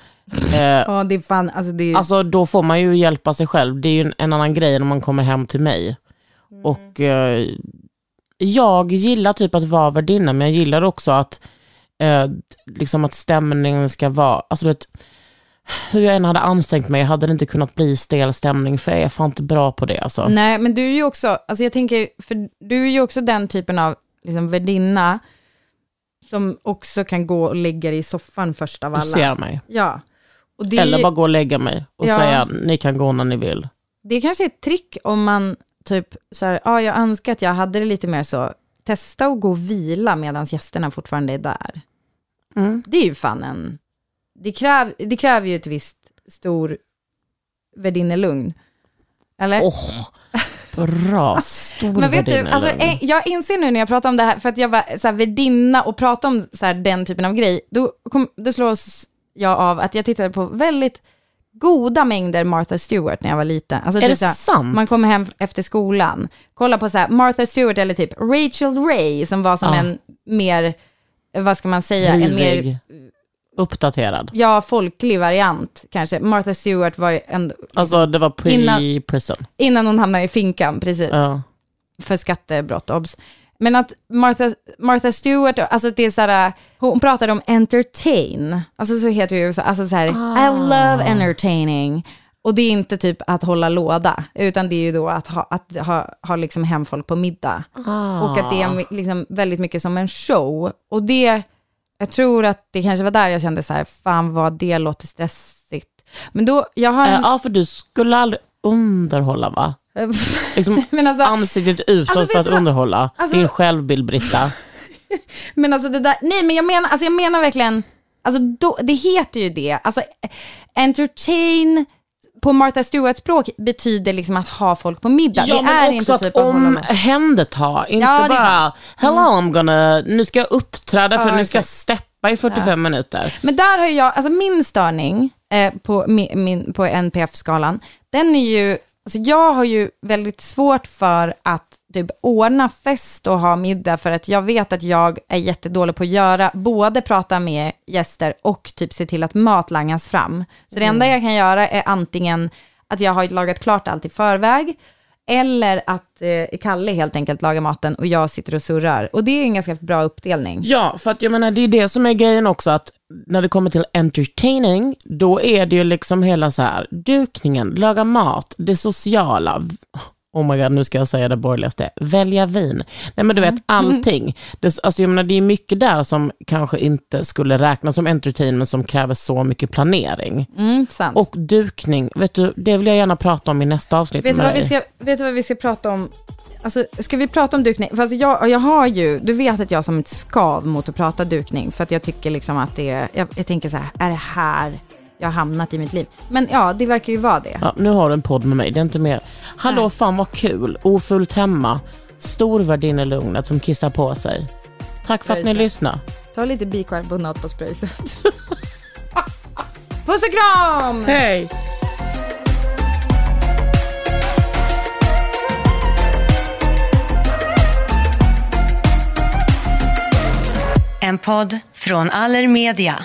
Speaker 2: Eh,
Speaker 1: Ja, det är fan, alltså det är
Speaker 2: Alltså då får man ju hjälpa sig själv. Det är ju en, en annan grej när man kommer hem till mig. Och eh, jag gillar typ att vara värdinna, men jag gillar också att, eh, liksom att stämningen ska vara, alltså det, hur jag än hade ansträngt mig hade det inte kunnat bli stel stämning, för jag är fan inte bra på det alltså.
Speaker 1: Nej, men du är ju också, alltså jag tänker, för du är ju också den typen av liksom, värdinna som också kan gå och lägga dig i soffan först av
Speaker 2: Du
Speaker 1: alla.
Speaker 2: ser mig.
Speaker 1: Ja. Det,
Speaker 2: Eller bara gå och lägga mig och
Speaker 1: Ja.
Speaker 2: säga, ni kan gå när ni vill.
Speaker 1: det kanske är ett trick om man typ så här, ja, jag önskar att jag hade det lite mer så, testa att gå och vila medan gästerna fortfarande är där.
Speaker 2: Mm.
Speaker 1: Det är ju fan en, det, kräv, det kräver ju ett visst stor värdinnelugn. Eller?
Speaker 2: Åh, bra, stor
Speaker 1: Men vet du, alltså, eh, jag inser nu när jag pratar om det här, för att jag var så här, värdinna och prata om så här, den typen av grej, då, kom, då slås jag av att jag tittade på väldigt goda mängder Martha Stewart när jag var liten. Alltså,
Speaker 2: Är
Speaker 1: typ
Speaker 2: det
Speaker 1: så här,
Speaker 2: sant?
Speaker 1: Man kommer hem efter skolan, kolla på så här, Martha Stewart eller typ Rachel Ray som var som
Speaker 2: Ja.
Speaker 1: en mer, vad ska man säga, en mer
Speaker 2: uppdaterad.
Speaker 1: ja, folklig variant kanske. Martha Stewart var ju ändå,
Speaker 2: Alltså det var pre-prison.
Speaker 1: innan hon hamnade i finkan, precis.
Speaker 2: Ja.
Speaker 1: för skattebrott, obs. Men att Martha, Martha Stewart, alltså det är så här, hon pratade om entertain, alltså så heter det ju, så- alltså så här, I love entertaining. Och det är inte typ att hålla låda, utan det är ju då att ha, att ha, ha liksom hemfolk på middag. Och att det är liksom väldigt mycket som en show. Och det, jag tror att det kanske var där jag kände så här, fan vad det låter stressigt. Men då, jag har
Speaker 2: Eh,
Speaker 1: en...
Speaker 2: Ja, för du skulle aldrig underhålla va? [LAUGHS] Liksom
Speaker 1: men alltså,
Speaker 2: ansiktet utåt
Speaker 1: Alltså,
Speaker 2: för att underhålla.
Speaker 1: Alltså-
Speaker 2: Din självbild, Britta. [LAUGHS]
Speaker 1: Men alltså det där, nej men jag menar, alltså jag menar verkligen, alltså då, det heter ju det, alltså entertain på Martha Stewarts språk betyder liksom att ha folk på middag.
Speaker 2: Ja,
Speaker 1: det är inte typ att
Speaker 2: omhänderta, inte
Speaker 1: Ja,
Speaker 2: bara
Speaker 1: sant.
Speaker 2: hello I'm gonna, nu ska jag uppträda för
Speaker 1: Ja,
Speaker 2: nu ska jag steppa i 45 minuter.
Speaker 1: Men där har jag, alltså min störning eh, på, min, min, på NPF-skalan, den är ju, alltså jag har ju väldigt svårt för att typ ordna fest och ha middag för att jag vet att jag är jättedålig på att göra, både prata med gäster och typ se till att mat langas fram. Så det enda jag kan göra är antingen att jag har lagat klart allt i förväg, eller att eh, Kalle helt enkelt lagar maten och jag sitter och surrar. Och det är en ganska bra uppdelning.
Speaker 2: Ja, för att jag menar det är det som är grejen också att när det kommer till entertaining, då är det ju liksom hela så här, dukningen, laga mat, det sociala, oh my god, nu ska jag säga det borgerligaste, välja vin. Nej men du vet, allting. Det, alltså jag menar det är mycket där som kanske inte skulle räknas som entertainment som kräver så mycket planering.
Speaker 1: Mm.
Speaker 2: Och dukning, vet du, det vill jag gärna prata om i nästa avsnitt
Speaker 1: Vet du, vad vi ska, vet du vad vi ska prata om? Alltså, ska vi prata om dukning? För alltså jag, jag har ju, du vet att jag har som ett skav mot att prata dukning, för att jag tycker liksom att det är, jag, jag tänker så här, är det här jag har hamnat i mitt liv? Men ja, det verkar ju vara det.
Speaker 2: Ja, nu har du en podd med mig, det är inte mer. Hallå,
Speaker 1: Nej.
Speaker 2: fan vad kul. Ofullt hemma. Storvärdinne-lugnet som kissar på sig. Tack för att ni lyssnade.
Speaker 1: Ta lite bikarbonat på sprayset. [LAUGHS] Puss och kram!
Speaker 2: Hej!
Speaker 3: En podd från Allermedia.